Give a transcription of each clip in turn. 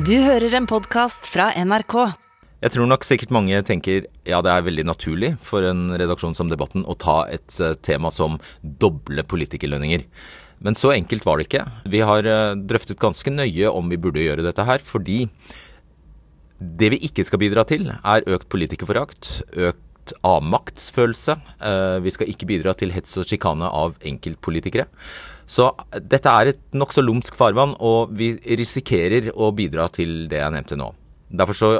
Du hører en podkast fra NRK. Jeg tror nok sikkert mange tenker ja, det er veldig naturlig for en redaksjon som Debatten å ta et eh, tema som doble politikerlønninger. Men så enkelt var det ikke. Vi har eh, drøftet ganske nøye om vi burde gjøre dette her, fordi det vi ikke skal bidra til, er økt politikerforakt, økt avmaktsfølelse. Eh, Vi skal ikke bidra til hets og sjikane av enkeltpolitikere. Så dette er et nokså lumsk farvann, og vi risikerer å bidra til det jeg nevnte nå. Derfor så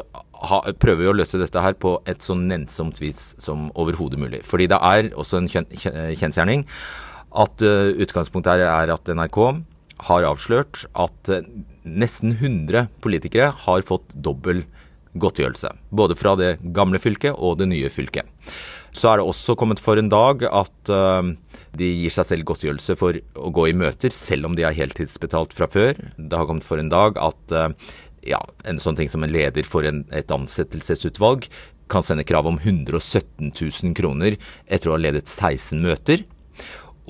ha, prøver vi å løse dette her på et så nennsomt vis som overhodet mulig. Fordi det er også en kjen- kjensgjerning at uh, utgangspunktet her er at NRK har avslørt at uh, nesten 100 politikere har fått dobbel godtgjørelse. Både fra det gamle fylket og det nye fylket. Så er det også kommet for en dag at uh, de gir seg selv godtgjørelse for å gå i møter, selv om de er heltidsbetalt fra før. Det har kommet for en dag at uh, ja, en sånn ting som en leder for en, et ansettelsesutvalg kan sende krav om 117 000 kroner etter å ha ledet 16 møter.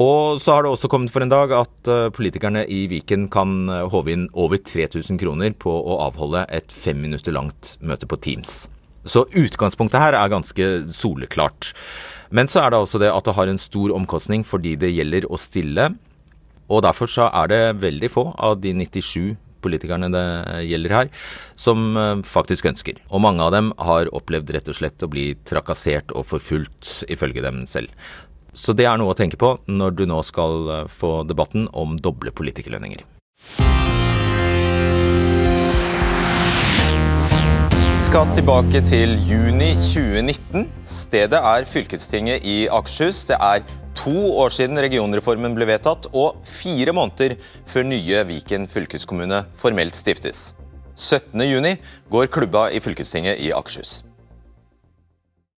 Og så har det også kommet for en dag at eh, politikerne i Viken kan eh, håve inn over 3000 kroner på å avholde et fem minutter langt møte på Teams. Så utgangspunktet her er ganske soleklart. Men så er det altså det at det har en stor omkostning fordi det gjelder å stille. Og derfor så er det veldig få av de 97 politikerne det gjelder her, som eh, faktisk ønsker. Og mange av dem har opplevd rett og slett å bli trakassert og forfulgt, ifølge dem selv. Så det er noe å tenke på når du nå skal eh, få debatten om doble politikerlønninger. Skal tilbake til juni 2019. Stedet er fylkestinget i Akershus. Det er to år siden regionreformen ble vedtatt, og fire måneder før nye Viken fylkeskommune formelt stiftes. 17. juni går klubba i fylkestinget i Akershus.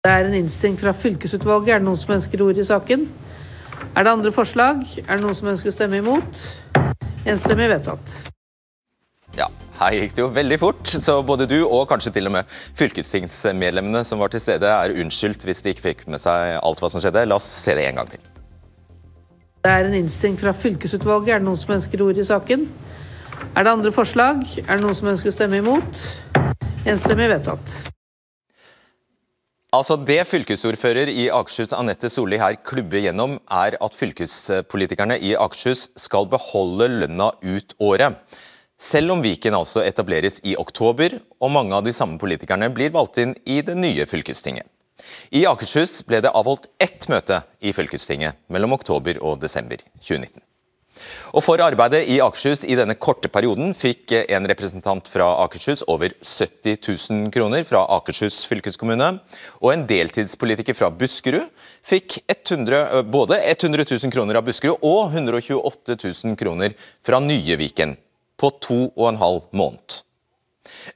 Det er en innstilling fra fylkesutvalget. Er det noen som ønsker ord i saken? Er det andre forslag? Er det noen som ønsker å stemme imot? Enstemmig vedtatt. Ja, her gikk det jo veldig fort, så både du og kanskje til og med fylkestingsmedlemmene som var til stede, er unnskyldt hvis de ikke fikk med seg alt hva som skjedde. La oss se det en gang til. Det er en innstilling fra fylkesutvalget. Er det noen som ønsker ord i saken? Er det andre forslag? Er det noen som ønsker å stemme imot? Enstemmig vedtatt. Altså Det fylkesordfører i Akershus Anette Solli her klubber gjennom, er at fylkespolitikerne i Akershus skal beholde lønna ut året. Selv om Viken altså etableres i oktober, og mange av de samme politikerne blir valgt inn i det nye fylkestinget. I Akershus ble det avholdt ett møte i fylkestinget mellom oktober og desember 2019. Og For arbeidet i Akershus i denne korte perioden fikk en representant fra Akershus over 70 000 kroner fra Akershus fylkeskommune, og en deltidspolitiker fra Buskerud fikk 100, både 100 000 kroner av Buskerud og 128 000 kroner fra nye Viken på to og en halv måned.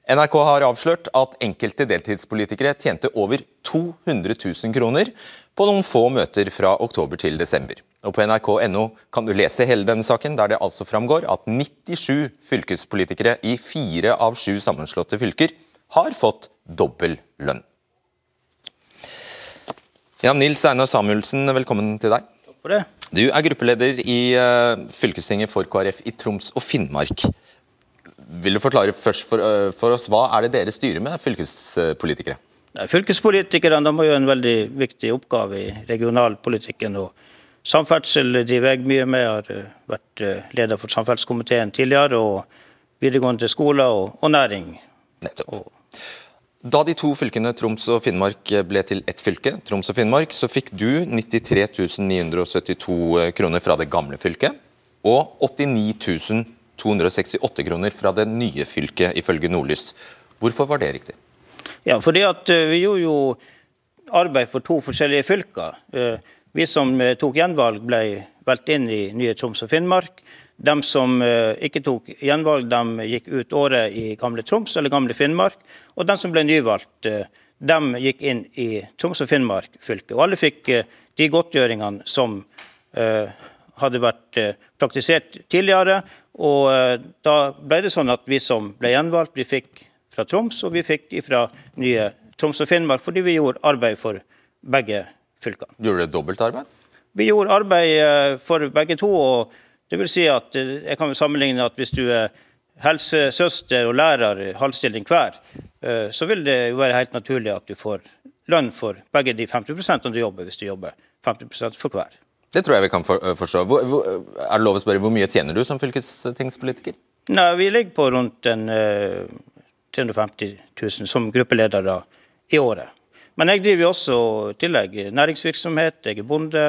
NRK har avslørt at enkelte deltidspolitikere tjente over 200 000 kroner på noen få møter fra oktober til desember. Og På nrk.no kan du lese hele denne saken, der det altså framgår at 97 fylkespolitikere i fire av sju sammenslåtte fylker har fått dobbel lønn. Ja, Nils Einar Samuelsen, velkommen til deg. Takk for det. Du er gruppeleder i uh, fylkestinget for KrF i Troms og Finnmark. Vil du forklare først for, uh, for oss, Hva er det dere styrer med, fylkespolitikere? Fylkespolitikerne har jo en veldig viktig oppgave i regionalpolitikken. og Samferdsel driver jeg mye med. Jeg har uh, vært leder for samferdselskomiteen tidligere. og Videregående skoler og, og næring. Nettopp. Og, Da de to fylkene Troms og Finnmark ble til ett fylke, Troms og Finnmark, så fikk du 93 972 kroner fra det gamle fylket, og 89 268 kroner fra det nye fylket, ifølge Nordlys. Hvorfor var det riktig? ja, fordi at uh, Vi gjorde jo arbeid for to forskjellige fylker. Uh, Vi som tok gjenvalg, ble valgt inn i nye Troms og Finnmark. De som ikke tok gjenvalg, de gikk ut året i gamle Troms eller gamle Finnmark. Og de som ble nyvalgt, de gikk inn i Troms og Finnmark fylke. Og alle fikk de godtgjøringene som hadde vært praktisert tidligere. Og da ble det sånn at vi som ble gjenvalgt, vi fikk fra Troms, og vi fikk fra nye Troms og Finnmark, fordi vi gjorde arbeid for begge fylkene. Gjorde du dobbeltarbeid? Vi gjorde arbeid for begge to. og det vil si at Jeg kan sammenligne at hvis du er helsesøster og lærer halvstilling hver, eh, så vil det jo være helt naturlig at du får lønn for begge de 50% du jobber, hvis du jobber 50% for hver. Det tror jeg vi kan forstå. Hvor, hvor, er det lov å spørre, Hvor mye tjener du som fylkestingspolitiker? Nei, Vi ligger på rundt en, uh, 350 000 som gruppeledere i året. Men jeg driver også i tillegg næringsvirksomhet, jeg er bonde.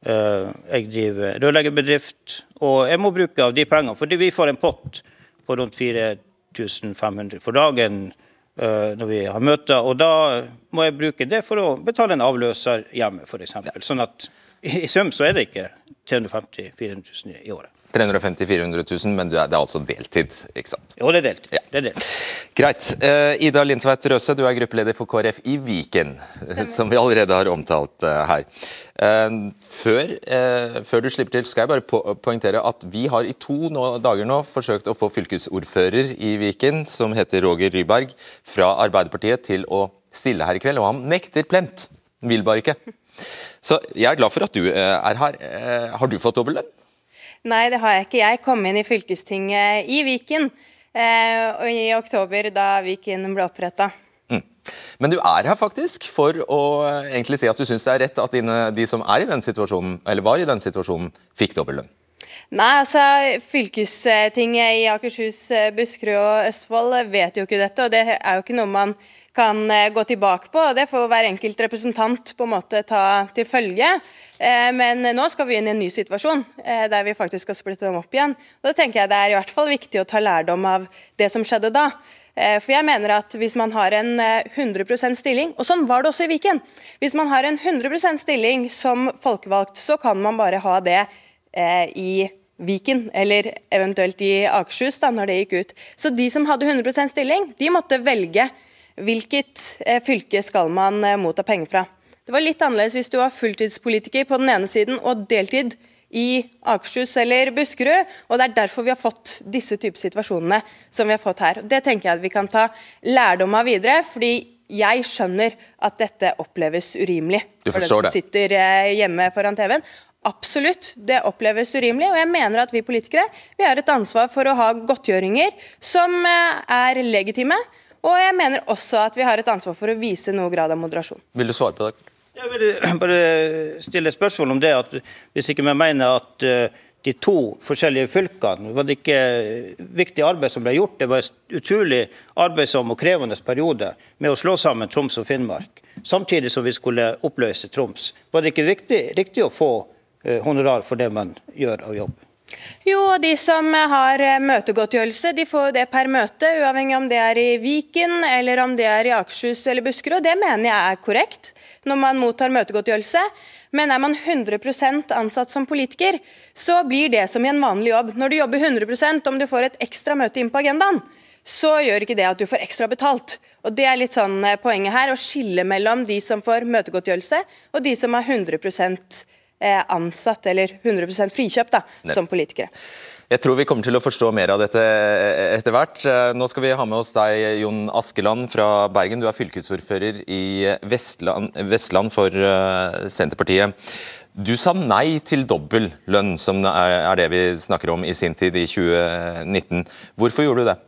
Uh, jeg driver rørleggerbedrift. Og jeg må bruke av de pengene, fordi vi får en pott på rundt 4500 for dagen uh, når vi har møter. Og da må jeg bruke det for å betale en avløser hjemme, f.eks. Sånn at i sum så er det ikke 350 400 000 i året. 350 400 000, men det er altså deltid, ikke sant? Jo, det er deltid. Ja. Det er deltid. Greit. Uh, Ida Lindtveit Røse, du er gruppeleder for KrF i Viken, som vi allerede har omtalt uh, her. Uh, før, før, du slipper til, skal jeg bare po poengtere at vi har i to nå, dager nå forsøkt å få fylkesordfører i Viken, som heter Roger Ryberg, fra Arbeiderpartiet til å stille her i kveld, og han nekter plent. Vil bare ikke. Så jeg er glad for at du er her. Har du fått dobbel lønn? Nei, det har jeg ikke. Jeg kom inn i fylkestinget i Viken eh, i oktober, da Viken ble oppretta. Mm. Men du er her faktisk for å egentlig si at du syns det er rett at dine, de som er i den situasjonen, eller var i den situasjonen, fikk dobbel lønn? Nei, altså Fylkestinget i Akershus, Buskerud og Østfold vet jo ikke dette. og Det er jo ikke noe man kan eh, gå tilbake på. Det får hver enkelt representant på en måte ta til følge. Eh, men nå skal vi inn i en ny situasjon eh, der vi faktisk skal splitte dem opp igjen. Og Da tenker jeg det er i hvert fall viktig å ta lærdom av det som skjedde da. For jeg mener at Hvis man har en 100% stilling, og sånn var det også i Viken Hvis man har en 100% stilling som folkevalgt, så kan man bare ha det i Viken, eller eventuelt i Akershus, da når det gikk ut. Så de som hadde 100% stilling, de måtte velge hvilket eh, fylke skal man eh, motta penger fra. Det var litt annerledes hvis du var fulltidspolitiker på den ene siden og deltid i Akershus eller Buskerud. og Det er derfor vi har fått disse type situasjonene som vi har fått her. Det tenker jeg at vi kan ta lærdom av videre. fordi jeg skjønner at dette oppleves urimelig du for den som sitter eh, hjemme foran TV-en. Absolutt, det oppleves urimelig. Og jeg mener at vi politikere vi har et ansvar for å ha godtgjøringer som er legitime og jeg mener også at vi har et ansvar for å vise noe grad av moderasjon. Vil du svare på det? Jeg vil bare stille et spørsmål om det. at Hvis ikke vi mener at eh, de to forskjellige fylkene var det ikke viktig arbeid som ble gjort. Det var en utrolig arbeidsom og krevende periode med å slå sammen Troms og Finnmark. Samtidig som vi skulle oppløse Troms. Var det ikke viktig, riktig å få eh, honorar for det man gjør av jobb? Jo, de som har eh, møtegodtgjørelse, de får det per møte, uavhengig om det er i Viken eller om det er i Akershus eller Buskerud. Det mener jeg er korrekt når man mottar møtegodtgjørelse. Men er man 100% ansatt som politiker, så blir det som i en vanlig jobb. Når du jobber 100% om du får et ekstra møte inn på agendaen, så gjør ikke det at du får ekstra betalt. Og Det er litt sånn eh, poenget her, å skille mellom de som får møtegodtgjørelse og de som har 100 Eh, ansatt, eller 100 frikjøpt, da, som politikere. Jeg tror vi kommer til å forstå mer av dette eh, etter hvert. Eh, nå skal vi ha med oss deg, Jon Askeland fra Bergen. Du er fylkesordfører i Vestland, Vestland for Senterpartiet. Du sa nei til dobbel lønn, som er det vi snakker om i sin tid, i 2019. Hvorfor gjorde du det?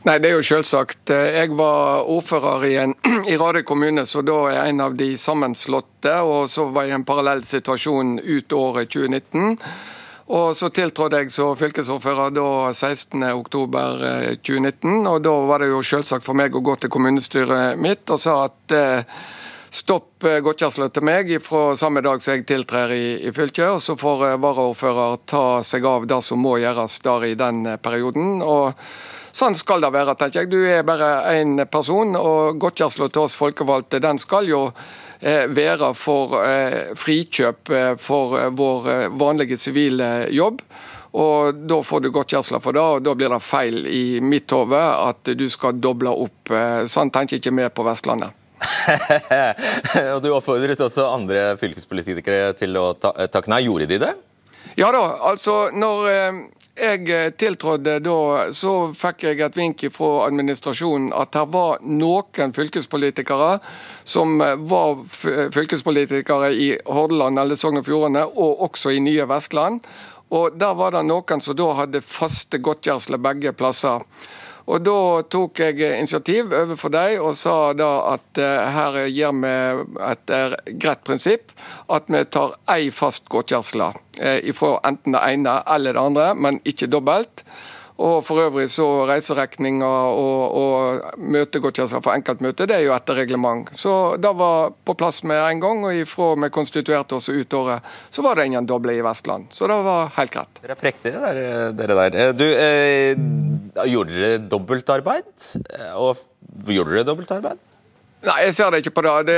Nei, det er jo selvsagt. Jeg var ordfører i, en, i Radøy kommune, så da er jeg en av de sammenslåtte. Og så var jeg i en parallell situasjon ut året 2019. Og så tiltrådte jeg som fylkesordfører da 16.10.2019. Eh, og da var det jo selvsagt for meg å gå til kommunestyret mitt og sa at eh, stopp eh, til meg fra samme dag som jeg tiltrer i, i fylket. Og så får varaordfører ta seg av det som må gjøres der i den perioden. og Sånn skal det være, tenker jeg. Du er bare én person, og godtgjørelsen til oss folkevalgte den skal jo eh, være for eh, frikjøp eh, for vår vanlige sivile jobb. Og Da får du godtgjørelse for det, og da blir det feil i mitt hode at du skal doble opp. Sånn tenker ikke vi på Vestlandet. og Du oppfordret også andre fylkespolitikere til å takke nei. Gjorde de det? Ja da, altså når jeg tiltrådde tiltrådte da, så fikk jeg et vink fra administrasjonen at det var noen fylkespolitikere som eh, var fylkespolitikere i Hordaland eller Sogn og Fjordane, og også i Nye Vestland. Og Der var det noen som da hadde faste godtgjørelser begge plasser. Og Da tok jeg initiativ overfor dem og sa da at uh, her gir vi et uh, greit prinsipp. At vi tar ei fast godtgjørelse fra enten det ene eller det andre, men ikke dobbelt. Og for øvrig så reiseregninger og, og møtegodtgjørelser for enkeltmøte, det er jo etter reglement. Så det var på plass med en gang, og ifra vi konstituerte oss ut året, så var det ingen doble i Vestland. Så det var helt greit. Dere er prektige, dere, dere der. Du, eh, gjorde dere dobbeltarbeid? Og gjorde dere dobbeltarbeid? Nei, jeg ser det ikke på det. det.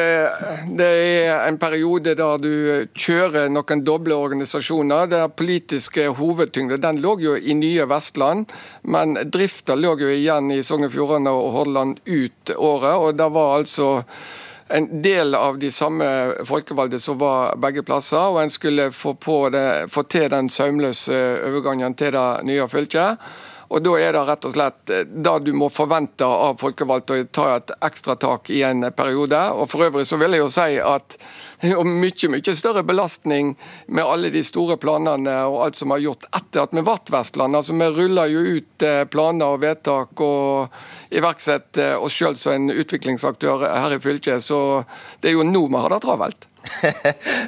det. er en periode der du kjører noen doble organisasjoner. Der politiske hovedtyngde den lå jo i nye Vestland, men drifta lå jo igjen i Sogn og Fjordane og Hordaland ut året. og det var altså en del av de samme folkevalgte som var begge plasser, og en skulle få, det, få til den sømløse overgangen til det nye fylket. Og Da er det rett og slett eh, det du må forvente av folkevalgte å ta et ekstra tak i en periode. Og For øvrig så vil jeg jo si at er mye mye større belastning med alle de store planene og alt som er gjort etter at vi ble Vestland. Altså Vi ruller jo ut eh, planer og vedtak og iverksetter oss sjøl som en utviklingsaktør her i fylket. Så det er jo nå vi har det travelt.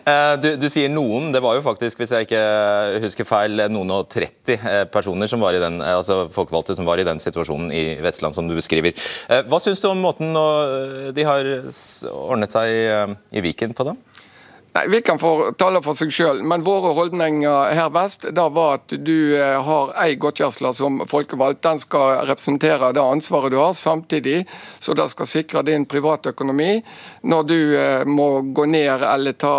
Eh, du, du, sier noen. Det var jo faktisk, hvis jeg ikke husker feil, noen og 30 eh, personer som var i den, eh, altså folkevalgte som var i den situasjonen i Vestland som du beskriver. Hva syns du om måten de har ordnet seg i Viken på, da? Nei, Vi kan få tale for seg sjøl, men våre holdninger her vest da var at du eh, har ei godtgjørelse som folkevalgt. Den skal representere det ansvaret du har, samtidig så det skal sikre din privatøkonomi når du eh, må gå ned eller ta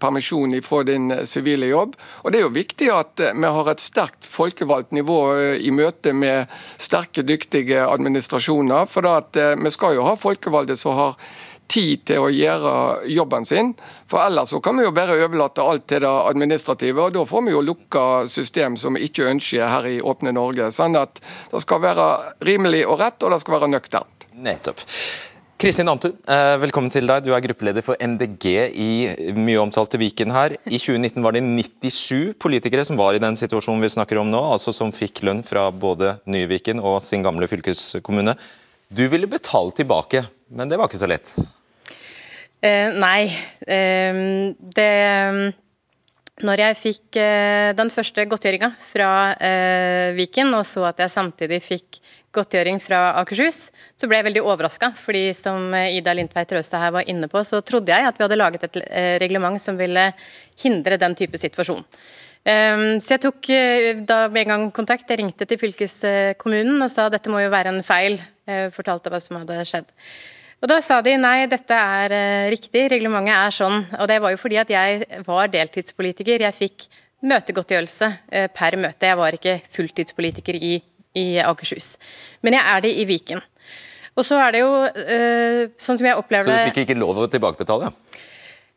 permisjon fra din sivile jobb. Og Det er jo viktig at eh, vi har et sterkt folkevalgt nivå i møte med sterke, dyktige administrasjoner. For vi skal jo ha folkevalgte som har tid til å gjøre jobben sin. For ellers så kan vi jo bare overlate alt til det administrative, og da får vi jo lukka system som vi ikke ønsker her i åpne Norge. Sånn at det skal være rimelig og rett, og det skal være nøkternt. Nettopp. Kristin Antun, eh, velkommen til deg. Du er gruppeleder for MDG i mye omtalte Viken her. I 2019 var det 97 politikere som var i den situasjonen vi snakker om nå, altså som fikk lønn fra både nye Viken og sin gamle fylkeskommune. Du ville betale tilbake, men det var ikke så lett? Eh, nei. Eh, det Når jeg fikk eh, den første godtgjøringa fra eh, Viken, og så at jeg samtidig fikk godtgjøring fra Akershus, så ble jeg veldig overraska. fordi som Ida Lindtveit Røstad her var inne på, så trodde jeg at vi hadde laget et eh, reglement som ville hindre den type situasjon. Så jeg tok da med en gang kontakt. Jeg ringte til fylkeskommunen og sa dette må jo være en feil. Jeg fortalte hva som hadde skjedd. Og Da sa de nei, dette er uh, riktig, reglementet er sånn. Og det var jo fordi at jeg var deltidspolitiker. Jeg fikk møtegodtgjørelse uh, per møte. Jeg var ikke fulltidspolitiker i, i, Akershus. Men jeg er det i Viken. Og så er det jo uh, sånn som jeg opplever Så du fikk ikke lov å tilbakebetale?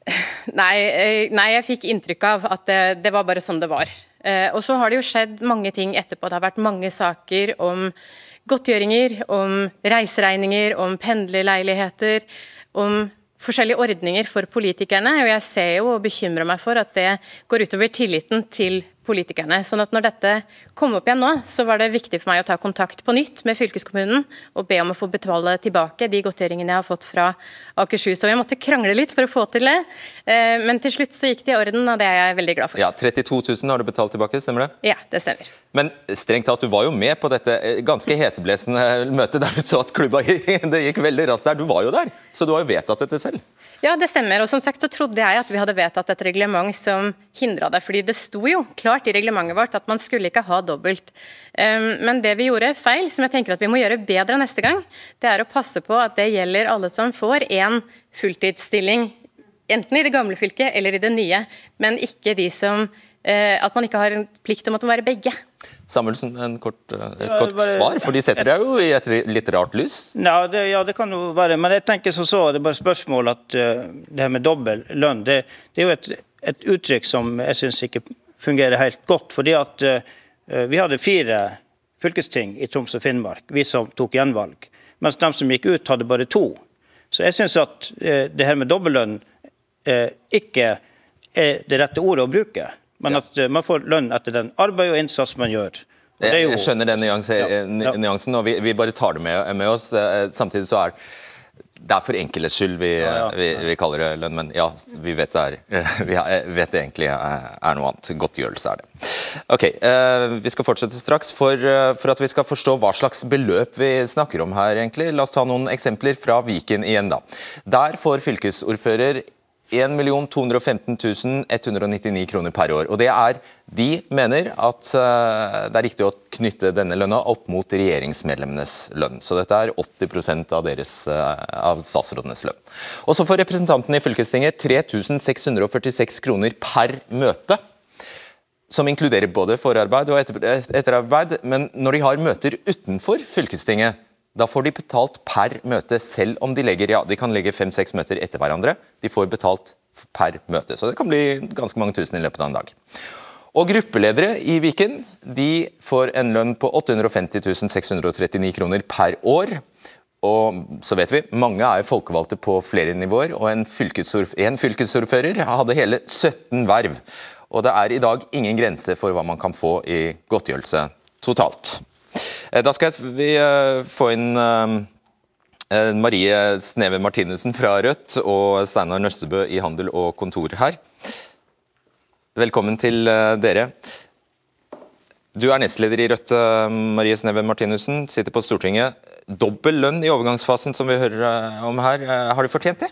Nei, nei, jeg fikk inntrykk av at det, det var bare sånn det var. og så har det jo skjedd mange ting etterpå. Det har vært mange saker om godtgjøringer, om reiseregninger, om pendlerleiligheter, om forskjellige ordninger for politikerne. Og jeg ser jo og bekymrer meg for at det går utover tilliten til politikerne. Sånn at når dette kom opp igjen nå, så var det viktig for meg å ta kontakt på nytt med fylkeskommunen og be om å få betale tilbake de godtgjøringene jeg har fått fra Akershus. Og jeg måtte krangle litt for å få til det, eh, men til slutt så gikk det i orden, og det er jeg veldig glad for. Ja, 32 000 har du betalt tilbake, stemmer det? Ja, det stemmer. Men strengt tatt, du var jo med på dette eh, ganske heseblesende møtet der du så at klubba det gikk veldig raskt der. Du var jo der, så du har jo vedtatt dette selv? Ja, det stemmer. Og som sagt så trodde jeg at vi hadde vedtatt et reglement som hindra det. fordi det sto jo klart i reglementet vårt at man skulle ikke ha dobbelt. Ehm, men det vi gjorde feil, som jeg tenker at vi må gjøre bedre neste gang, det er å passe på at det gjelder alle som får én fulltidsstilling. Enten i det gamle fylket eller i det nye, men ikke de som eh, At man ikke har en plikt om man må være begge. Samuelsen, kort, eh, et kort svar, for de setter deg jo i et litt rart lys? Ja det, ja, det kan jo være. Men jeg tenker som så, det er bare spørsmål at uh, det her med dobbel lønn, det, det, er jo et, et uttrykk som jeg syns ikke fungerer helt godt. fordi at uh, vi hadde fire fylkesting i Troms og Finnmark, vi som tok gjenvalg. Mens de som gikk ut, hadde bare to. Så jeg syns at uh, det her med dobbellønn ikke er det rette ordet å bruke. Men at uh, man får lønn etter den arbeid og innsats man gjør. Jo... Jeg skjønner den ja. nyansen, og vi, vi, bare tar det med, med oss. Samtidig så er det er for enkeles skyld vi, ja, ja. vi, vi, kaller det lønn, men ja, vi vet det, er, vi vet det egentlig er noe annet. Godtgjørelse er det. Ok, eh, Vi skal fortsette straks. For, eh, for, at vi skal forstå hva slags beløp vi snakker om her, egentlig, la oss ta noen eksempler fra Viken igjen. da. Der får fylkesordfører 1 199 kroner per år. Og det er, De mener at uh, det er riktig å knytte denne lønna opp mot regjeringsmedlemmenes lønn. Så dette er 80% av, deres, uh, av statsrådenes lønn. Og så får representantene i fylkestinget 3646 kroner per møte. Som inkluderer både forarbeid og etterarbeid. Men når de har møter utenfor fylkestinget, da får de betalt per møte, selv om de legger ja, de kan legge fem-seks møter etter hverandre. De får betalt per møte, så det kan bli ganske mange tusen i løpet av en dag. Og Gruppeledere i Viken de får en lønn på 850 639 kroner per år. Og så vet vi, Mange er folkevalgte på flere nivåer, og en, en fylkesordfører hadde hele 17 verv. Og Det er i dag ingen grense for hva man kan få i godtgjørelse totalt. Eh, da skal vi eh, få inn eh, Marie Sneve Martinussen fra Rødt og Steinar Nøstebø i Handel og Kontor her. Velkommen til dere. Du er nestleder i Rødt, Marie Sneve Martinussen, sitter på Stortinget. Dobbel lønn i overgangsfasen, som vi hører om her. Har du fortjent det?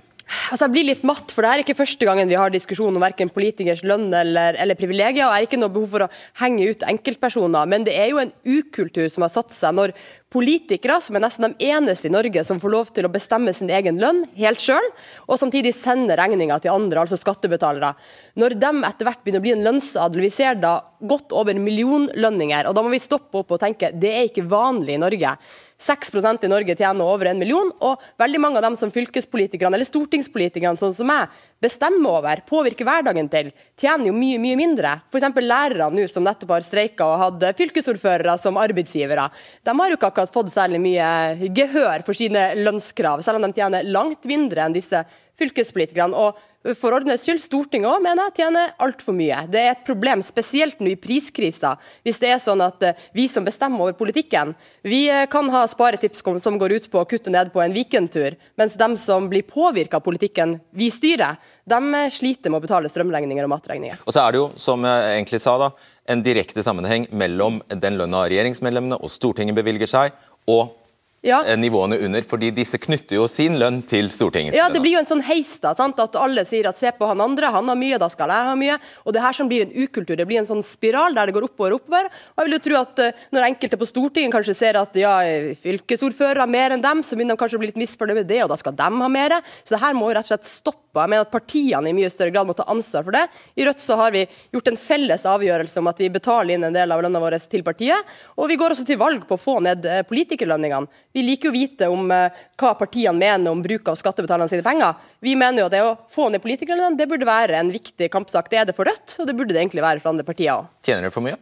Altså jeg blir litt matt, for det er ikke første gangen vi har diskusjon om verken politikers lønn eller, eller privilegier. og Jeg har ikke noe behov for å henge ut enkeltpersoner, men det er jo en ukultur som har satt seg når politikere, som er nesten de eneste i Norge som får lov til å bestemme sin egen lønn helt sjøl, og samtidig sende regninga til andre, altså skattebetalere. Når de etter hvert begynner å bli en lønnsadel, vi ser da godt over millionlønninger, og da må vi stoppe opp og tenke det er ikke vanlig i Norge. 6% i Norge tjener over en million, og veldig mange av dem som fylkespolitikerne eller stortingspolitikerne sånn som meg, bestemmer over, påvirker hverdagen til, tjener jo mye mye mindre. F.eks. lærere nå som nettopp har streika og hadde fylkesordførere som arbeidsgivere. De har jo ikke akkurat fått særlig mye gehør for sine lønnskrav, selv om de tjener langt mindre enn disse fylkespolitikerne. Og for ordens skyld, Stortinget òg mener jeg tjener altfor mye. Det er et problem, spesielt nå i priskrisa. Hvis det er sånn at eh, vi som bestemmer over politikken, vi eh, kan ha sparetips som går ut på å kutte ned på en weekendtur, mens de som blir påvirka av politikken vi styrer, de eh, sliter med å betale strømregninger og matregninger. Og så er det jo, som jeg egentlig sa da, en direkte sammenheng mellom den lønna regjeringsmedlemmene og Stortinget bevilger seg, og ja. Eh, nivåene under, fordi disse knytter jo sin lønn til Stortingets Ja, Det blir jo en sånn heis, da, sant? at alle sier at se på han andre, han har mye, da skal jeg ha mye. Og Det her som blir en ukultur, det blir en sånn spiral der det går oppover og oppover. Og jeg vil jo tro at uh, Når enkelte på Stortinget kanskje ser at ja, fylkesordførere har mer enn dem, så begynner de kanskje å bli litt misfornøyd med det, og da skal de ha mer. Så det her må jo rett og slett stoppe. Jeg mener at partiene i mye større grad må ta ansvar for det. I Rødt så har vi gjort en felles avgjørelse om at vi betaler inn en del av lønna vår til partiet. Og vi går også til valg på å få ned eh, politikerlønningene. Vi liker jo å vite om uh, hva partiene mener om bruk av skattebetalernes sine penger. Vi mener jo at det å få ned politikerlønningene det burde være en viktig kampsak. Det er det for Rødt, og det burde det egentlig være for andre partier òg. Tjener dere for mye?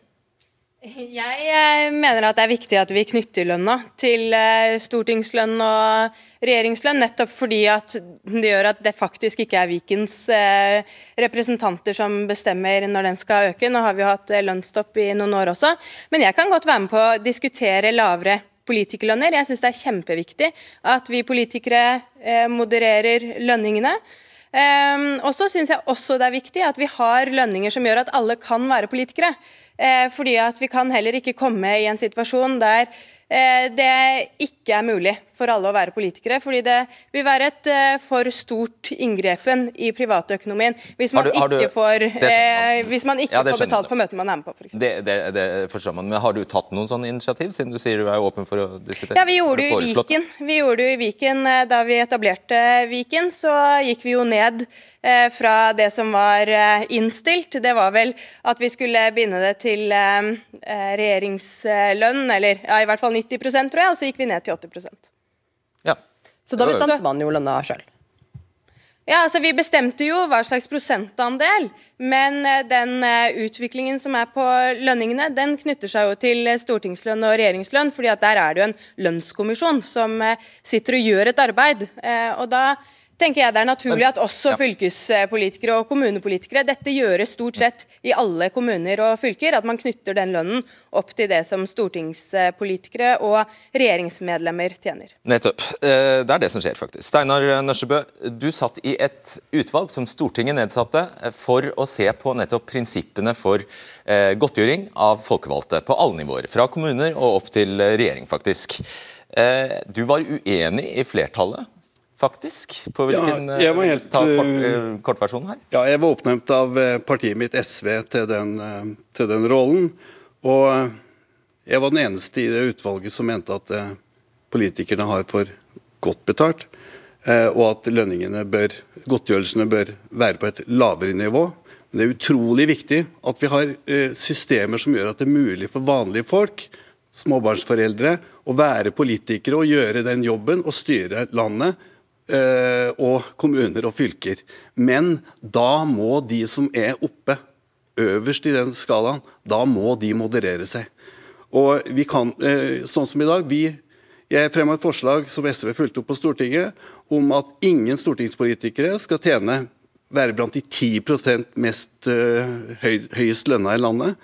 Jeg eh, mener at det er viktig at vi knytter lønna til eh, stortingslønn og regjeringslønn, nettopp fordi at det gjør at det faktisk ikke er Vikens eh, representanter som bestemmer når den skal øke. Nå har vi jo hatt lønnsstopp i noen år også, men jeg kan godt være med på å diskutere lavere politikerlønner. Jeg syns det er kjempeviktig at vi politikere modererer lønningene. Um, og så syns jeg også det er viktig at vi har lønninger som gjør at alle kan være politikere. Eh, fordi at vi kan heller ikke komme i en situasjon der Eh, det ikke er mulig for alle å være politikere. fordi det vil være et eh, for stort inngrepen i privatøkonomien hvis man du, ikke, får, eh, hvis man ikke ja, får betalt for møtene man er med på. For det, det, det, forstår man. Men Har du tatt noen sånne initiativ, siden du sier du er åpen for å diskutere? Ja, Vi gjorde det i Viken. Vi gjorde det i Viken Da vi etablerte Viken, så gikk vi jo ned eh, fra det som var eh, innstilt. Det var vel at vi skulle binde det til eh, regjeringslønn, eller ja, i hvert fall 90% tror jeg, og så gikk vi ned til 80 Ja. Så da bestemte man jo lønna sjøl? Ja, altså Vi bestemte jo hva slags prosentandel, men eh, den uh, utviklingen som er på lønningene, den knytter seg jo til stortingslønn og regjeringslønn, fordi at der er det jo en lønnskommisjon som sitter og gjør et arbeid. Og da tenker jeg det er naturlig at også fylkespolitikere og kommunepolitikere Dette gjøres stort sett i alle kommuner og fylker, at man knytter den lønnen opp til det som stortingspolitikere og regjeringsmedlemmer tjener. Nettopp. Eh, det er det som skjer, faktisk. Steinar Nørsebø, du satt i et utvalg som Stortinget nedsatte eh, for å se på nettopp prinsippene for eh, godtgjøring av folkevalgte på alle nivåer. Fra kommuner og opp til regjering, faktisk. Du var uenig i flertallet faktisk? På hvilken, ja, jeg var helt, ta kort, eh, kortversjonen her. Ja, jeg var oppnevnt av eh, partiet mitt SV til den, eh, til den, rollen. Og jeg var den eneste i det utvalget som mente at politikerne har for godt betalt, og at lønningene bør, godtgjørelsene bør være på et lavere nivå. Men det er utrolig viktig at vi har systemer som gjør at det er mulig for vanlige folk, småbarnsforeldre, å være politikere og gjøre den jobben og styre landet Eh, og kommuner og fylker. Men da må de som er oppe, øverst i den skalaen, da må de moderere seg. Og vi kan, eh, sånn som i dag, vi, Jeg fremma et forslag som SV fulgte opp på Stortinget, om at ingen stortingspolitikere skal tjene være blant de 10% mest uh, høy, høyest lønna i landet.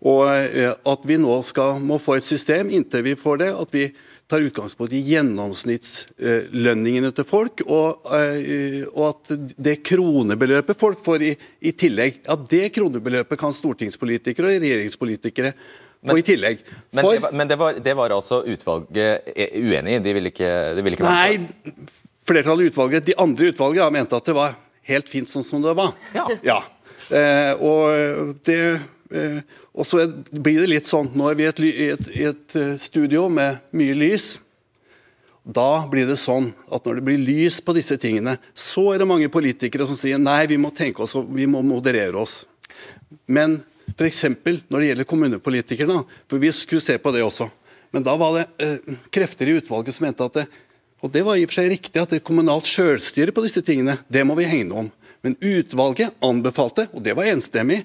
Og at vi nå skal, må få et system, inntil vi får det, at vi tar utgangspunkt i gjennomsnittslønningene til folk, og, eh, og, at det kronebeløpet folk får i, i, tillegg, at det kronebeløpet kan stortingspolitikere og regjeringspolitikere få men, i tillegg. For, men, det var, men det, var, det var, altså utvalget uenig i? De ville ikke, de ville ikke Nei, flertallet i utvalget, de andre utvalget ja, mente at det var helt fint sånn som det var. Ja. ja. Eh, og det Eh, og så blir det litt sånn Nå er vi i et, et, et, eh, studio med mye lys. Da blir det sånn at når det blir lys på disse tingene, så er det mange politikere som sier nei, vi må tenke oss, vi må moderere oss. Men f.eks. når det gjelder kommunepolitikerne, for vi skulle se på det også. Men da var det eh, krefter i utvalget som mente at det, og det var i og for seg riktig, at det er kommunalt sjølstyre på disse tingene, det må vi hegne om. Men utvalget anbefalte, og det var enstemmig,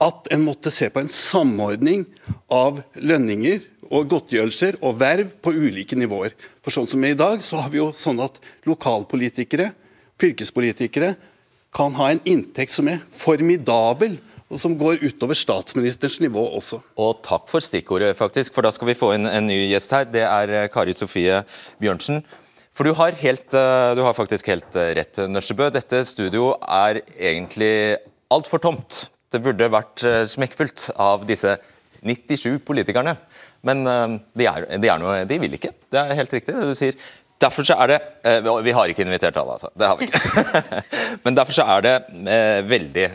at en måtte se på en samordning av lønninger og godtgjørelser og verv på ulike nivåer. For sånn som i dag, så har vi jo sånn at lokalpolitikere, fylkespolitikere, kan ha en inntekt som er formidabel, og som går utover statsministerens nivå også. Og takk for stikkordet, faktisk, for da skal vi få inn en ny gjest her. Det er eh, Kari Sofie Bjørnsen. For du har, helt, eh, du har faktisk helt eh, rett, Nørsebø. Dette studio er egentlig altfor tomt det burde vært eh, smekkfullt av disse 97 politikerne. Men eh, de, er, de, er noe, de, vil ikke. Det er helt riktig det du sier. Derfor så er det eh, Vi har ikke invitert alle, altså. Det har vi ikke. Men derfor så er det veldig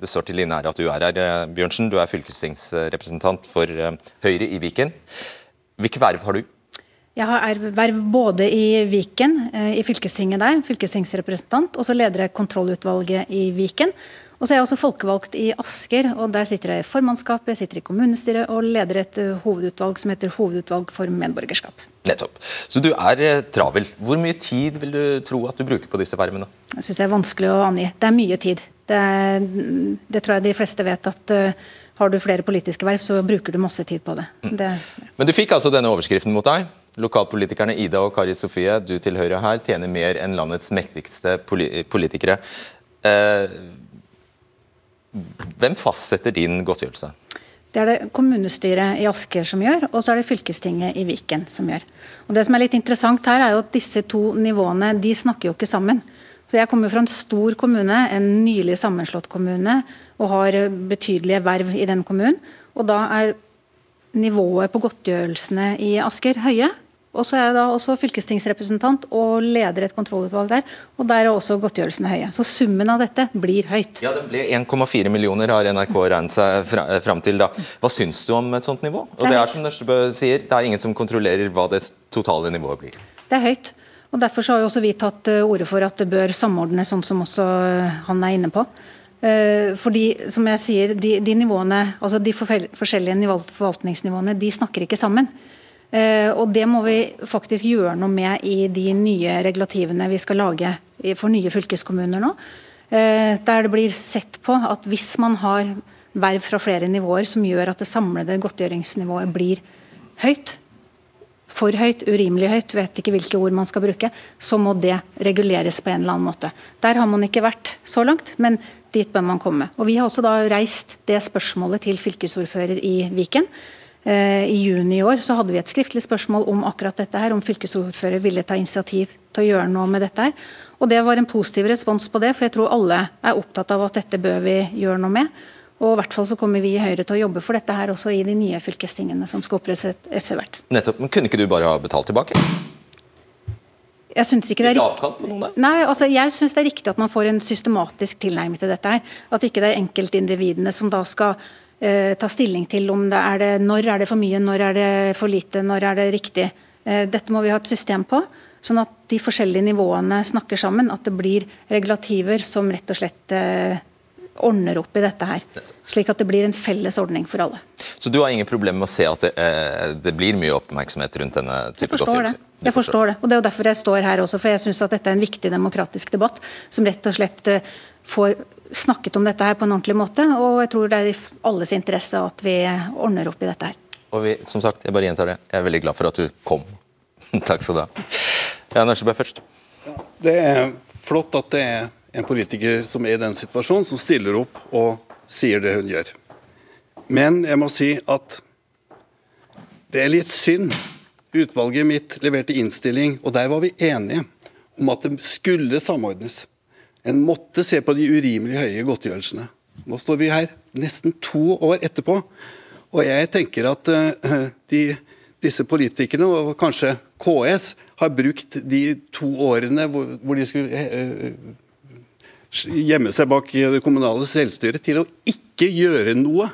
Det står til din ære at du er her, Bjørnsen. Du er fylkestingsrepresentant for Høyre i Viken. Hvilke verv har du? Jeg har verv både i Viken, i fylkestinget der, fylkestingsrepresentant, og så leder jeg kontrollutvalget i Viken. Og så er jeg også folkevalgt i Asker, og der sitter jeg i formannskapet, jeg sitter i kommunestyret og leder et eh, hovedutvalg som heter Hovedutvalg for medborgerskap. Nettopp. Så du er eh, travel. Hvor mye tid vil du tro at du bruker på disse vervene? Det syns jeg er vanskelig å angi. Det er mye tid. Det, det tror jeg de fleste vet at uh, har du flere politiske verv, så bruker du masse tid på det. Mm. det ja. Men du fikk altså denne overskriften mot deg. Lokalpolitikerne Ida og Kari Sofie, du tilhører her, tjener mer enn landets mektigste politikere. Eh, hvem fastsetter din godtgjørelse? Det er det kommunestyret i Asker som gjør, og så er det fylkestinget i Viken som gjør. Og Det som er litt interessant her, er jo at disse to nivåene de snakker jo ikke sammen. Så Jeg kommer fra en stor kommune, en nylig sammenslått kommune, og har betydelige verv i den kommunen. Og da er nivået på godtgjørelsene i Asker høye. Og så er jeg da også fylkestingsrepresentant og leder et kontrollutvalg der. Og der er også godtgjørelsene høye. Så summen av dette blir høyt. Ja, Det ble 1,4 millioner, har NRK regnet seg fram til. da. Hva syns du om et sånt nivå? Og det er, som Nørstebø sier, det er ingen som kontrollerer hva det totale nivået blir. Det er høyt. Og Derfor så har jo også vi tatt eh, ordet for at det bør samordnes, sånn som også eh, han er inne på. Eh, fordi, som jeg sier, de, de nivåene, altså de forskjellige forvaltningsnivåene de snakker ikke sammen. Eh, og Det må vi faktisk gjøre noe med i de nye regulativene vi skal lage for nye fylkeskommuner nå. Eh, der det blir sett på at hvis man har verv fra flere nivåer som gjør at det samlede godtgjøringsnivået blir høyt, for høyt, urimelig høyt, vet ikke hvilke ord man skal bruke, så må det reguleres på en eller annen måte. Der har man ikke vært så langt, men dit bør man komme. Og Vi har også da reist det spørsmålet til fylkesordfører i Viken. Eh, I juni i år så hadde vi et skriftlig spørsmål om akkurat dette her, om fylkesordfører ville ta initiativ til å gjøre noe med dette. her. Og Det var en positiv respons på det, for jeg tror alle er opptatt av at dette bør vi gjøre noe med. Og i hvert fall så kommer vi i Høyre til å jobbe for dette her også i de nye fylkestingene som skal opprettes etter hvert. Nettopp, men Kunne ikke du bare ha betalt tilbake? Jeg syns ikke det er riktig. Nei, altså jeg synes det er riktig at man får en systematisk tilnærming til dette. her. At ikke det er enkeltindividene som da skal ta stilling til om det er det, når er det for mye, når er det for lite, når er det riktig. Uh, dette må vi ha et system på. Sånn at de forskjellige nivåene snakker sammen. At det blir regulativer som rett og slett uh, ordner opp i dette her. Slik at det blir en felles ordning for alle. Så du har ingen problemer med å se at det, eh, det blir mye oppmerksomhet rundt denne type godtgjørelser? Jeg forstår det. og Det er jo derfor jeg står her også, for jeg syns at dette er en viktig demokratisk debatt som rett og slett eh, får snakket om dette her på en ordentlig måte. Og jeg tror det er i alles interesse at vi ordner opp i dette her. Og vi, som sagt, jeg bare gjentar det, jeg er veldig glad for at du kom. Takk skal du ha. Ja, Nørsebø først. Ja, det er flott at det er en politiker som er i den situasjonen, som stiller opp og sier det hun gjør. Men jeg må si at det er litt synd. Utvalget mitt leverte innstilling, og der var vi enige om at det skulle samordnes. En måtte se på de urimelig høye godtgjørelsene. Nå står vi her nesten to år etterpå, og jeg tenker at uh, de, disse politikerne, og kanskje KS, har brukt de to årene hvor, hvor de skulle uh, gjemme seg bak det kommunale selvstyret til å ikke gjøre noe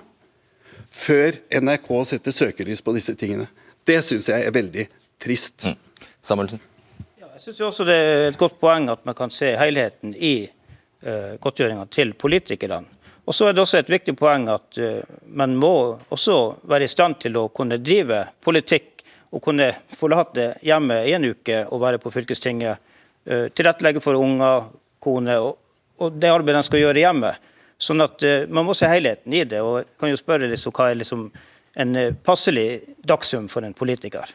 før NRK setter søkelys på disse tingene. Det syns jeg er veldig trist. Mm. Samuelsen? Syns også det er et godt poeng at man kan se helheten i uh, godtgjøringa til politikerne. Og så er det også et viktig poeng at uh, man må også være i stand til å kunne drive politikk og kunne forlate hjemmet en uke og være på fylkestinget. Uh, tilrettelegge for unger, kone og, og det arbeidet de skal gjøre hjemme. Sånn at uh, Man må se helheten i det. og kan jo spørre liksom, Hva er liksom en passelig dagsum for en politiker?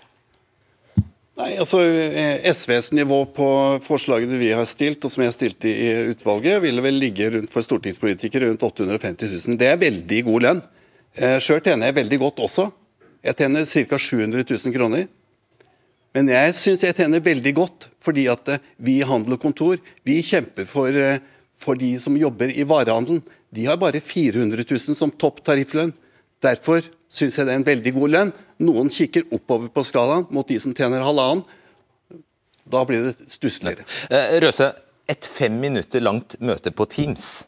Nei, altså eh, SVs nivå på forslagene vi har stilt, og som jeg stilte i utvalget, ville vel ligge rundt for stortingspolitikere rundt 850 000. Det er veldig god lønn. Sjøl tjener jeg veldig godt også. Jeg tjener ca. 700 000 kroner. Men jeg syns jeg tjener veldig godt, fordi at vi i Handel og Kontor vi kjemper for for de som jobber i varehandelen. De har bare 400 000 som topp tarifflønn. Derfor syns jeg det er en veldig god lønn. Noen kikker oppover på skalaen mot de som tjener halvannen. Da blir det stussligere. Eh, Røse, et fem minutter langt møte på Teams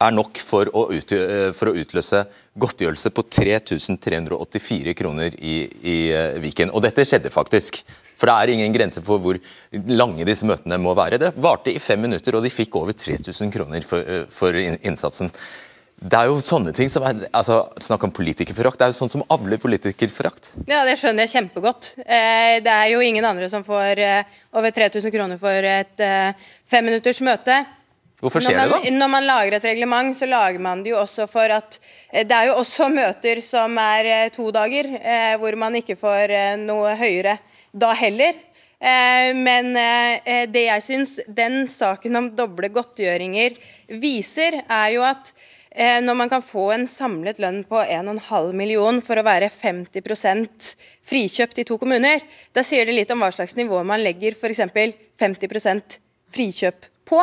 er nok for å, eh, utløse godtgjørelse på 3384 kroner i, i eh, Viken. Og dette skjedde faktisk. For det er ingen grense for hvor lange disse møtene må være. Det varte i fem minutter, og de fikk over 3000 kroner for, for innsatsen. Det er jo sånne ting som er, altså Snakk om politikerforakt. Det er jo sånt som avler politikerforakt. Ja, det skjønner jeg kjempegodt. Eh, det er jo ingen andre som får eh, over 3000 kroner for et femminutters møte. Hvorfor skjer man, det da? Når man lager et reglement, så lager man det jo også for at Det er jo også møter som er to dager, hvor man ikke får noe høyere da heller. Eh, men eh, det jeg syns den saken om doble godtgjøringer viser, er jo at eh, når man kan få en samlet lønn på 1,5 million for å være 50% frikjøpt i to kommuner, da sier det litt om hva slags nivå man legger f.eks. 50% frikjøp på.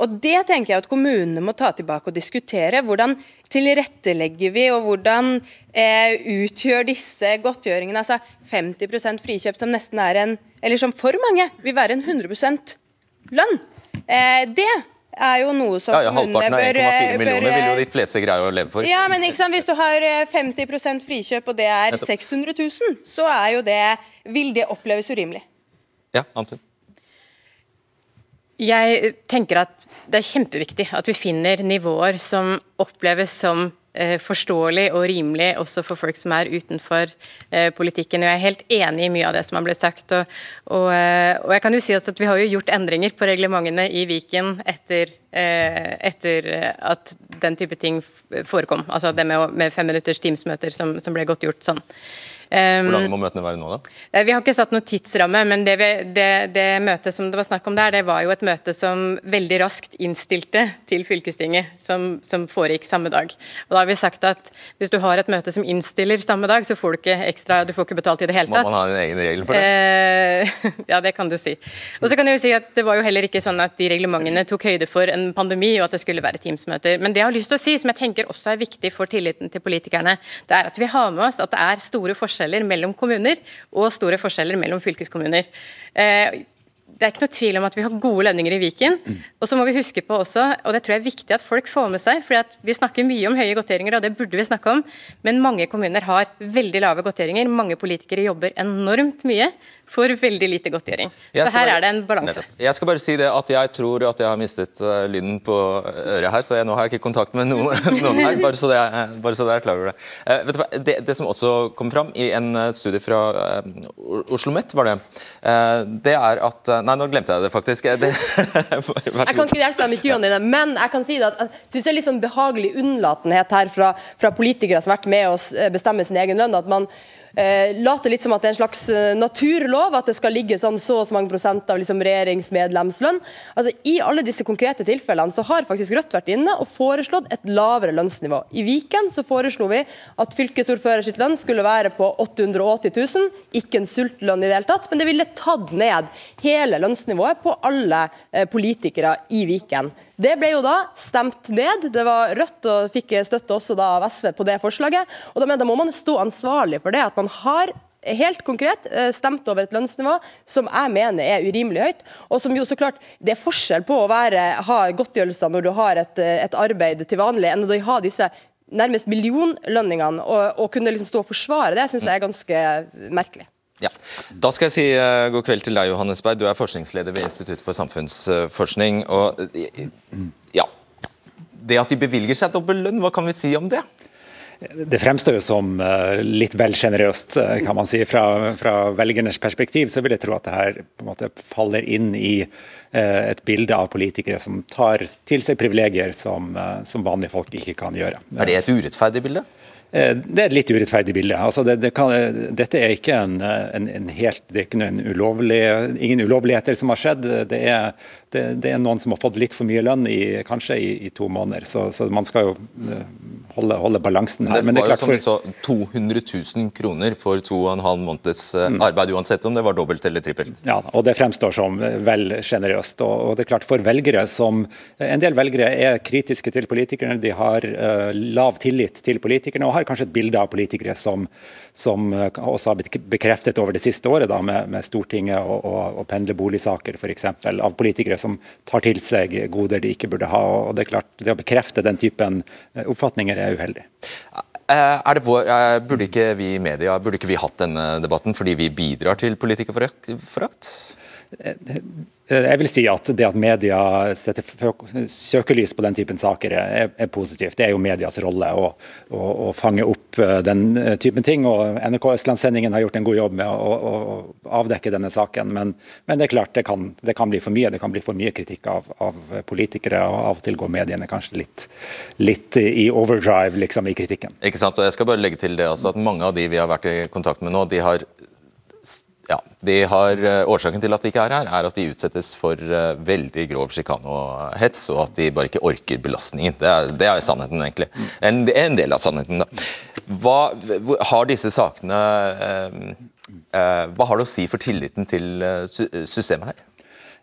Og Det tenker jeg at kommunene må ta tilbake og diskutere. Hvordan tilrettelegger vi, og hvordan eh, utgjør disse godtgjøringene? Altså 50% frikjøpt som nesten er en Eller som for mange vil være en 100 lønn. Eh, det er jo noe som ja, ja, Halvparten av 1,4 eh, millioner vil jo de fleste greie å leve for. Ja, men ikke sant, Hvis du har 50 eh, frikjøp, og det er 600 000, så er jo det, vil det oppleves urimelig. Ja, Antun. Jeg tenker at det er kjempeviktig at vi finner nivåer som oppleves som forståelig og rimelig også for folk som er utenfor eh, politikken. Og Jeg er helt enig i mye av det som har blitt sagt. Og, og, eh, og, jeg kan jo si også at Vi har jo gjort endringer på reglementene i Viken etter, eh, etter at den type ting forekom. Altså det med, med fem minutters Teams-møter som, som, ble godt gjort sånn. Hvor lange må møtene være nå, da? Eh, vi har ikke satt noen tidsramme, men det, vi, det, det, møtet som det var snakk om der, det var jo et møte som veldig raskt innstilte til fylkestinget, som, som, foregikk samme dag. Og da har vi sagt at hvis du har et møte som innstiller samme dag, så får du ikke ekstra, du får ikke betalt i det hele tatt. Må man ha en egen regel for det? Eh, ja, det kan du si. Og så kan jeg jo si at det var jo heller ikke sånn at de reglementene tok høyde for en pandemi og at det skulle være Teams-møter. Men det jeg har lyst til å si, som jeg tenker også er viktig for tilliten til politikerne, det er at vi har med oss at det er store forskjeller mellom kommuner og store forskjeller mellom fylkeskommuner. Eh, det er ikke noe tvil om at vi har gode lønninger i Viken. Og så må vi huske på også, og det tror jeg er viktig at folk får med seg, for vi snakker mye om høye godteringer, og det burde vi snakke om, men mange kommuner har veldig lave godteringer. Mange politikere jobber enormt mye for veldig lite godtgjøring. Så her bare, er det en balanse. Jeg skal bare si det at jeg tror at jeg har mistet uh, lyden på øret her, så jeg, nå har jeg ikke kontakt med noen, noen her, bare så, det er, bare så det er klar over det. Uh, vet du hva? Det, det, som også kom fram i en uh, studie fra Oslo Met, var det, det er at Nei, nå glemte jeg det faktisk. Det, jeg kan ikke hjelpe deg med kuene dine, men jeg kan si det at jeg syns det er litt sånn behagelig unnlatenhet her fra, fra politikere som har vært med å bestemme sin egen lønn. at man eh, later litt som at det er en slags eh, naturlov at det skal ligge sånn så og så mange prosent av liksom, regjeringsmedlemslønn. Altså, I alle disse konkrete tilfellene så har faktisk Rødt vært inne og foreslått et lavere lønnsnivå. I Viken så foreslo vi at fylkesordfører sitt lønn skulle være på 880 000, ikke en sultlønn i det hele tatt, men det ville tatt ned hele lønnsnivået på alle eh, politikere i Viken. Det ble jo da stemt ned. Det var Rødt og fikk støtte også da av SV på det forslaget. og Da, da må man stå ansvarlig for det. at man har helt konkret eh, stemt over et lønnsnivå som jeg mener er urimelig høyt. og som jo så klart, Det er forskjell på å være, ha godtgjørelser når du har et, eh, et arbeid til vanlig, enn å ha disse nærmest millionlønningene. Og, og kunne liksom stå og forsvare det syns jeg er ganske merkelig. Ja. Da skal jeg si uh, god kveld til deg, Johannes Berg. Du er forskningsleder ved Institutt for samfunnsforskning. og ja, Det at de bevilger seg dobbel lønn, hva kan vi si om det? Det fremstår jo som uh, litt vel sjenerøst, uh, kan man si. Fra, fra, velgernes perspektiv så vil jeg tro at det her på en måte faller inn i et bilde av politikere som tar til seg privilegier som, som vanlige folk ikke kan gjøre. Er det et urettferdig bilde? Eh, det er et litt urettferdig bilde. Altså det, det kan, dette er ikke en, en, en helt, det er ikke noen ulovlig, ingen ulovligheter som har skjedd. Det er, det, det er, noen som har fått litt for mye lønn i, kanskje i, i to måneder. Så, så, man skal jo eh, holde, holde balansen her. Men det, var jo som du så 200 000 kroner for to og en halv måneds eh, mm. arbeid, uansett om det var dobbelt eller trippelt. Ja, og det fremstår som vel sjenerøst. Og, og, det er klart for velgere som En del velgere er kritiske til politikerne, de har uh, lav tillit til politikerne. og har kanskje et bilde av politikere som, som eh, også har blitt bekreftet over det siste året, da, med, med Stortinget og, og, og pendlerboligsaker f.eks. Av politikere som tar til seg goder de ikke burde ha. og Det er klart, det å bekrefte den typen eh, oppfatninger er uheldig. Er vår, burde ikke vi i media burde ikke vi hatt denne debatten fordi vi bidrar til politikerforakt? Eh, jeg vil si at Det at media setter søkelys på den typen saker er, positivt. Det er jo medias rolle å, å, å, fange opp eh, den eh, typen ting. og NRK Østlandssendingen har gjort en god jobb med å, å avdekke denne saken. Men, men, det er klart det kan, det kan, bli for mye. Det kan bli for mye kritikk av, av politikere. og Av og til går mediene kanskje litt, litt i overdrive liksom, i kritikken. Ikke sant, og jeg skal bare legge til det også, at Mange av de vi har vært i kontakt med nå, de har ja, har, eh, Årsaken til at de ikke er her, er at de utsettes for uh, veldig grov sjikane og hets, og at de bare ikke orker belastningen. Det er, det er sannheten, egentlig. En, en, del av sannheten. da. Hva har disse sakene eh, eh, Hva har det å si for tilliten til systemet her?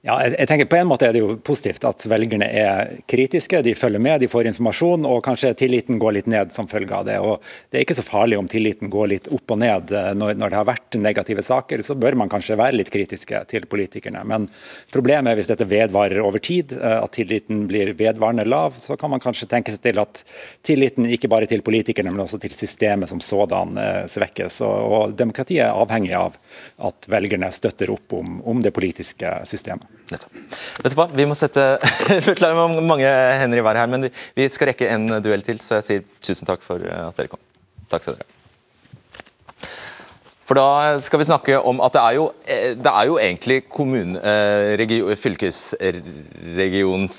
Ja, jeg tenker På en måte er det jo positivt at velgerne er kritiske, de følger med, de får informasjon, og kanskje tilliten går litt ned som følge av det. og Det er ikke så farlig om tilliten går litt opp og ned. Når, når det har vært negative saker, så bør man kanskje være litt kritiske til politikerne. Men problemet er hvis dette vedvarer over tid, eh, at tilliten blir vedvarende lav, så kan man kanskje tenke seg til at tilliten ikke bare til politikerne, men også til systemet som sådan eh, svekkes. Og, og Demokratiet er avhengig av at velgerne støtter opp om, om det politiske systemet. Vet du hva, Vi må sette Beklager mange hender i været her, men vi, skal rekke en duell til, så jeg sier tusen takk for eh, at dere kom. Takk skal dere ha. For da skal vi snakke om at det er jo, eh, det er jo egentlig kommune, eh, fylkesregions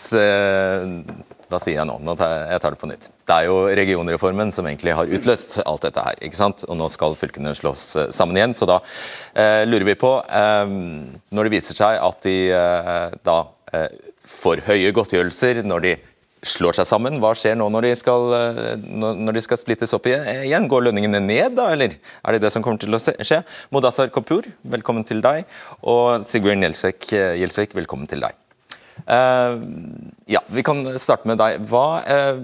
da sier jeg nå. nå tar jeg, tar det på nytt. Det er jo regionreformen som egentlig har utløst alt dette her. ikke sant? Og nå skal fylkene slås eh, sammen igjen. Så da eh, lurer vi på, eh, når det viser seg at de eh, da eh, får høye godtgjørelser når de slår seg sammen, hva skjer nå når de skal, eh, når de skal splittes opp igjen? Går lønningene ned, da, eller er det det som kommer til å skje? Modassar Kapur, velkommen til deg. Og Sigbjørn Gjelsvik, velkommen til deg. Uh, ja, Vi kan starte med deg. Hva, uh,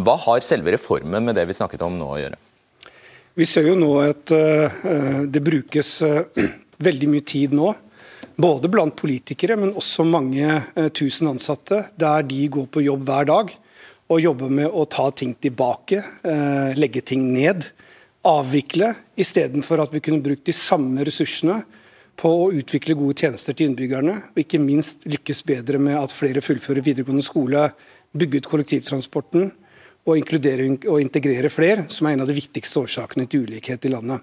hva, har selve reformen med det vi snakket om nå å gjøre? Vi ser jo nå at uh, det brukes veldig mye tid nå. Både blant politikere, men også mange tusen ansatte, der de går på jobb hver dag og jobber med å ta ting tilbake, legge ting ned, avvikle, istedenfor at vi kunne brukt de samme ressursene på å utvikle gode tjenester til innbyggerne, og ikke minst lykkes bedre med at flere fullfører videregående skole, bygge ut kollektivtransporten og og integrere flere, som er en av de viktigste årsakene til ulikhet i landet.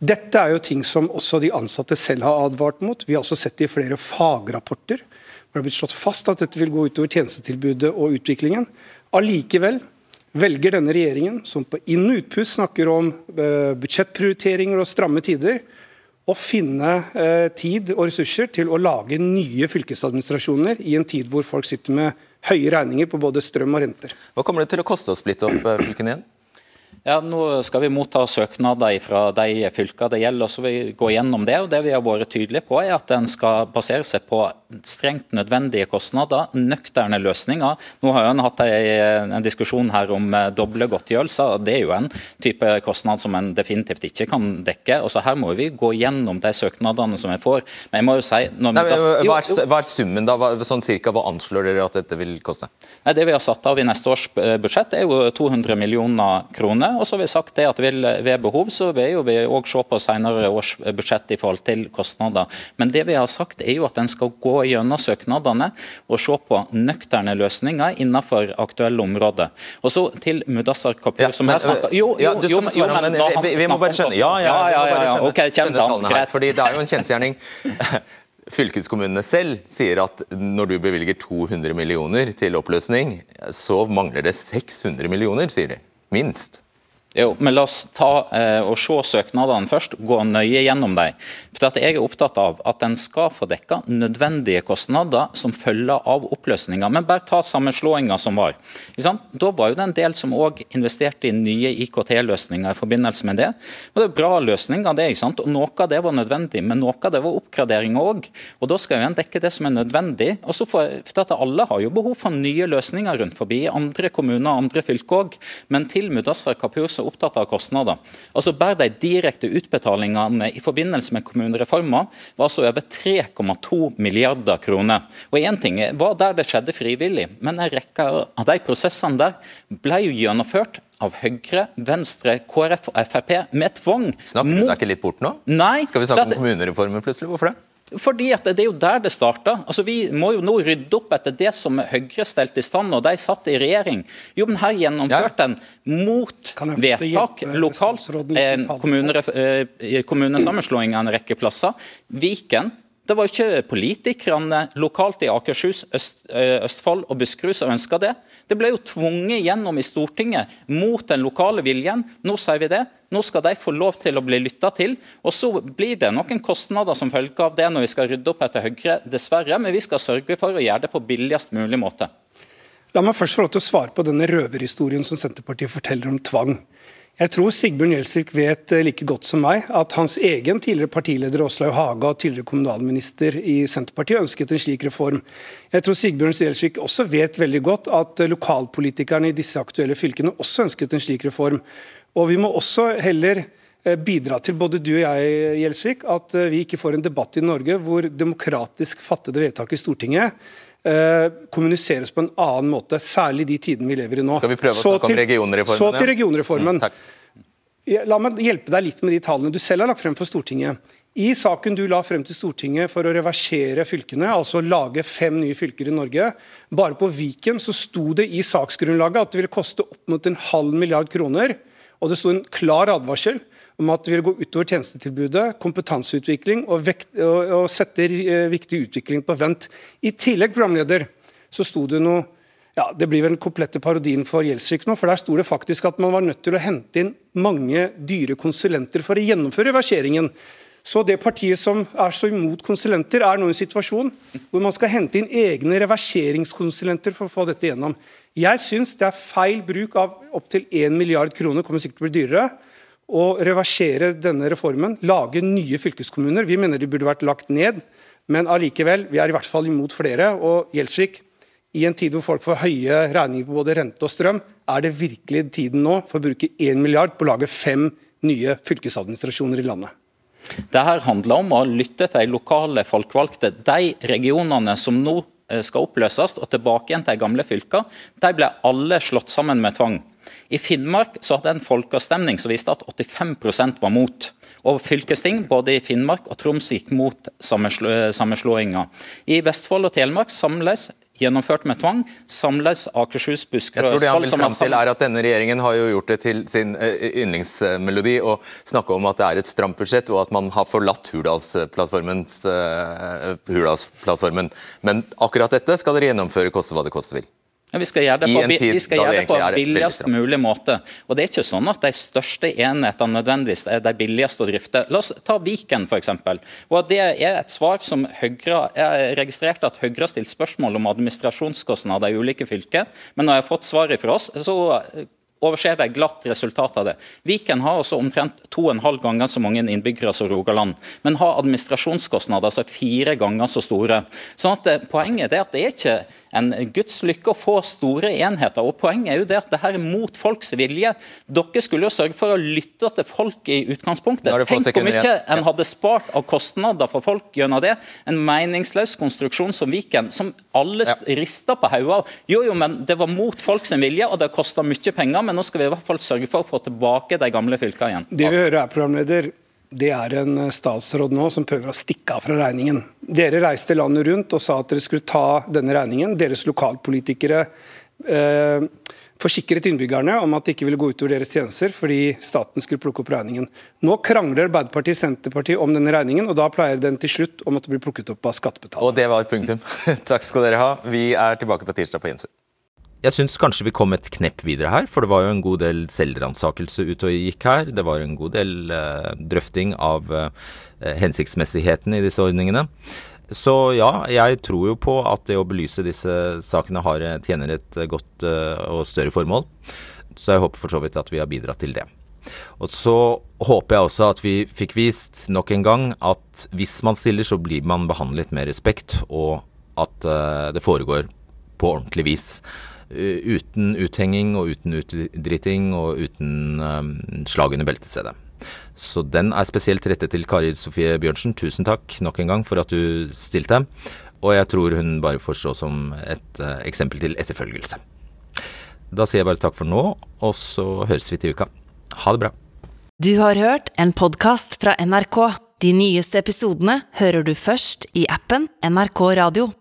Dette er jo ting som også de ansatte selv har advart mot. Vi har også sett det i flere fagrapporter hvor det har blitt slått fast at dette vil gå utover tjenestetilbudet og utviklingen. Allikevel velger denne regjeringen, som på inn- og utpust snakker om eh, budsjettprioriteringer og stramme tider, å finne eh, tid og ressurser til å lage nye fylkesadministrasjoner i en tid hvor folk sitter med høye regninger på både strøm og renter. Hva kommer det til å koste å splitte opp eh, fylkene igjen? Ja, Nå skal vi motta søknader fra de fylkene det gjelder, og så vil vi gå gjennom det. og Det vi har vært tydelige på, er at en skal basere seg på strengt nødvendige kostnader, nøkterne løsninger. Nå har en hatt en, diskusjon her om eh, doble godtgjørelser. Det er jo en type kostnad som en definitivt ikke kan dekke. og så Her må vi gå gjennom de søknadene som vi får. Men jeg må jo si... Nei, da, jo, hva, er, hva, er, summen, da? Hva, sånn cirka, hva anslår dere at dette vil koste? Nei, Det vi har satt av i neste års eh, budsjett, er jo 200 millioner kroner og så har vi sagt det at Ved behov så vil jo vi òg se på senere års budsjett i forhold til kostnader. Men det vi har sagt er jo at en skal gå gjennom søknadene og se på nøkterne løsninger innenfor aktuelle områder. Og så til Mudassar Kapur, ja, som her snakker Jo, jo, jo, jo, jo men, men vi, vi, må bare skjønne Ja, ja, ja, ja, ja, Okay, kjent tallene her. Fordi det er jo en kjensgjerning fylkeskommunene selv sier at når du bevilger 200 millioner til oppløsning, så mangler det 600 millioner, sier de. Minst. Jo, men La oss ta eh, og se søknadene først, gå nøye gjennom dem. For at Jeg er opptatt av at en skal få dekka nødvendige kostnader som følger av oppløsninga. Men bare ta sammenslåinga som var. Da var jo det en del som òg investerte i nye IKT-løsninger i forbindelse med det. Og Det er bra løsninger, det, ikke sant? og noe av det var nødvendig, men noe av det var oppgradering òg. Og da skal jo en dekke det som er nødvendig. Og så for, for Alle har jo behov for nye løsninger rundt forbi, andre kommuner og andre fylker òg. Men til Mudassar Kapur så opptatt av kostnader. Altså Bare de direkte utbetalingene i forbindelse med kommunereformen var altså over 3,2 milliarder kroner. Og Én ting var der det skjedde frivillig, men en rekke av de prosessene der ble jo gjennomført av Høyre, Venstre, KrF og Frp med tvang. Snakker du deg ikke litt bort nå? Nei. Skal vi snakke om kommunereformen plutselig? Hvorfor det? Fordi at Det er jo der det starta. Altså, vi må jo nå rydde opp etter det som Høyre stelte i stand og de satt i regjering. Jo, men Her gjennomførte en mot vedtak lokalt en kommune, eh, kommunesammenslåing av en rekke plasser. Viken det var ikke politikerne lokalt i Akershus, Øst, eh, Østfold og Buskerud som ønska det. Det ble jo tvunget gjennom i Stortinget mot den lokale viljen. Nå sier vi det. Nå skal de få lov til å bli lytta til. Og så blir det noen kostnader som følge av det når vi skal rydde opp etter Høyre, dessverre. Men vi skal sørge for å gjøre det på billigst mulig måte. La meg først få lov til å svare på denne røverhistorien som Senterpartiet forteller om tvang. Jeg tror Sigbjørn Gjelsvik vet eh, like godt som meg at hans egen tidligere partileder Åslaug Haga og tidligere kommunalminister i Senterpartiet ønsket en slik reform. Jeg tror Sigbjørn Gjelsvik også vet veldig godt at eh, lokalpolitikerne i disse aktuelle fylkene også ønsket en slik reform. Og Vi må også heller eh, bidra til, både du og jeg, Gjelsvik, at vi ikke får en debatt i Norge hvor demokratisk fattede vedtak i Stortinget eh, kommuniseres på en annen måte, særlig de tidene vi lever i nå. Skal vi prøve å snakke til, om regionreformen? Så til regionreformen. Mm, La meg hjelpe deg litt med de tallene du selv har lagt frem for Stortinget. I saken du la frem til Stortinget for å reversere fylkene, altså lage fem nye fylker i Norge, bare på Viken så sto det i saksgrunnlaget at det ville koste opp mot en halv milliard kroner. Og det sto en klar advarsel om at det vil gå utover tjenestetilbudet, kompetanseutvikling og, vekt, og, og sette viktig utvikling på vent. I tillegg programleder, så sto det noe ja, Det blir vel den komplette parodien for Gjelsvik nå, for der sto det faktisk at man var nødt til å hente inn mange dyre konsulenter for å gjennomføre reverseringen. Så det partiet som er så imot konsulenter, er nå i en situasjon hvor man skal hente inn egne reverseringskonsulenter for å få dette gjennom. Jeg syns det er feil bruk av opptil 1 milliard kroner, kommer sikkert til å bli dyrere, å reversere denne reformen, lage nye fylkeskommuner. Vi mener de burde vært lagt ned, men allikevel, vi er i hvert fall imot flere. Og Gjelsvik, i en tid hvor folk får høye regninger på både rente og strøm, er det virkelig tiden nå for å bruke 1 milliard på å lage fem nye fylkesadministrasjoner i landet. Dette handler om å lytte til de lokale folkevalgte. De regionene som nå eh, skal oppløses og tilbake igjen til de gamle fylkene, de ble alle slått sammen med tvang. I Finnmark så hadde en folkeavstemning som viste at 85% var mot. Og fylkesting både i Finnmark og Troms gikk mot sammenslåinga. I Vestfold og Telemark samles gjennomført med tvang. Samles Akershus, Buskerud og Østfold. Jeg tror det han vil fram til er at Denne regjeringen har jo gjort det til sin eh, yndlingsmelodi å snakke om at det er et stramt budsjett, og at man har forlatt Hurdalsplattformen. Men akkurat dette skal dere gjennomføre koste hva det koste vil. Ja, vi skal gjøre det på, vi skal gjøre det på billigst mulig måte. Og Det er ikke sånn at de største enhetene nødvendigvis er de billigste å drifte. La oss ta Viken f.eks. Og Det er et svar som Høyre Jeg registrerte at Høyre har stilt spørsmål om administrasjonskostnader i ulike fylker, men når jeg har fått svaret fra oss, så overser de glatt resultatet av det. Viken har altså omtrent to og en halv ganger så mange innbyggere som Rogaland, men har administrasjonskostnader som er fire ganger så store. Sånn at eh, Poenget er at det er ikke en Guds lykke å få store enheter. og Poenget er jo det at det her er mot folks vilje. Dere skulle jo sørge for å lytte til folk i utgangspunktet. Tenk hvor mye en hadde spart av kostnader for folk gjennom det. En meningsløs konstruksjon som Viken, som alle ja. rista på hodet av. Jo, jo, men det var mot folks vilje, og det kosta mye penger, men nå skal vi i hvert fall sørge for å få tilbake de gamle fylkene igjen. Det vi hører er, programleder, det er en eh, statsråd nå som prøver å stikke av fra regningen. Dere reiste landet rundt og sa at dere skulle ta denne regningen. Deres lokalpolitikere eh, forsikret innbyggerne om at det ikke ville gå utover deres tjenester fordi staten skulle plukke opp regningen. Nå krangler Arbeiderpartiet og Senterpartiet om denne regningen, og da pleier den til slutt å måtte bli plukket opp av skattebetalerne. Og det var punktum. Takk skal dere ha. Vi er tilbake på tirsdag på Innsyn. Jeg syns kanskje vi kom et knepp videre her, for det var jo en god del selvransakelse ute og gikk her. Det var en god del eh, drøfting av eh, hensiktsmessigheten i disse ordningene. Så ja, jeg tror jo på at det å belyse disse sakene har, eh, tjener et godt eh, og større formål. Så jeg håper for så vidt at vi har bidratt til det. Og så håper jeg også at vi fikk vist nok en gang at hvis man stiller, så blir man behandlet med respekt, og at uh, det foregår på ordentlig vis. Eh, uten uthenging og uten utdriting og uten um, slag under beltestedet. Så den er spesielt rettet til Kari Sofie Bjørnsen. Tusen takk nok en gang for at du stilte. Og jeg tror hun bare får stå som et uh, eksempel til etterfølgelse. Da sier jeg bare takk for nå, og så høres vi til uka. Ha det bra. Du har hørt en podkast fra NRK. De nyeste episodene hører du først i appen NRK Radio.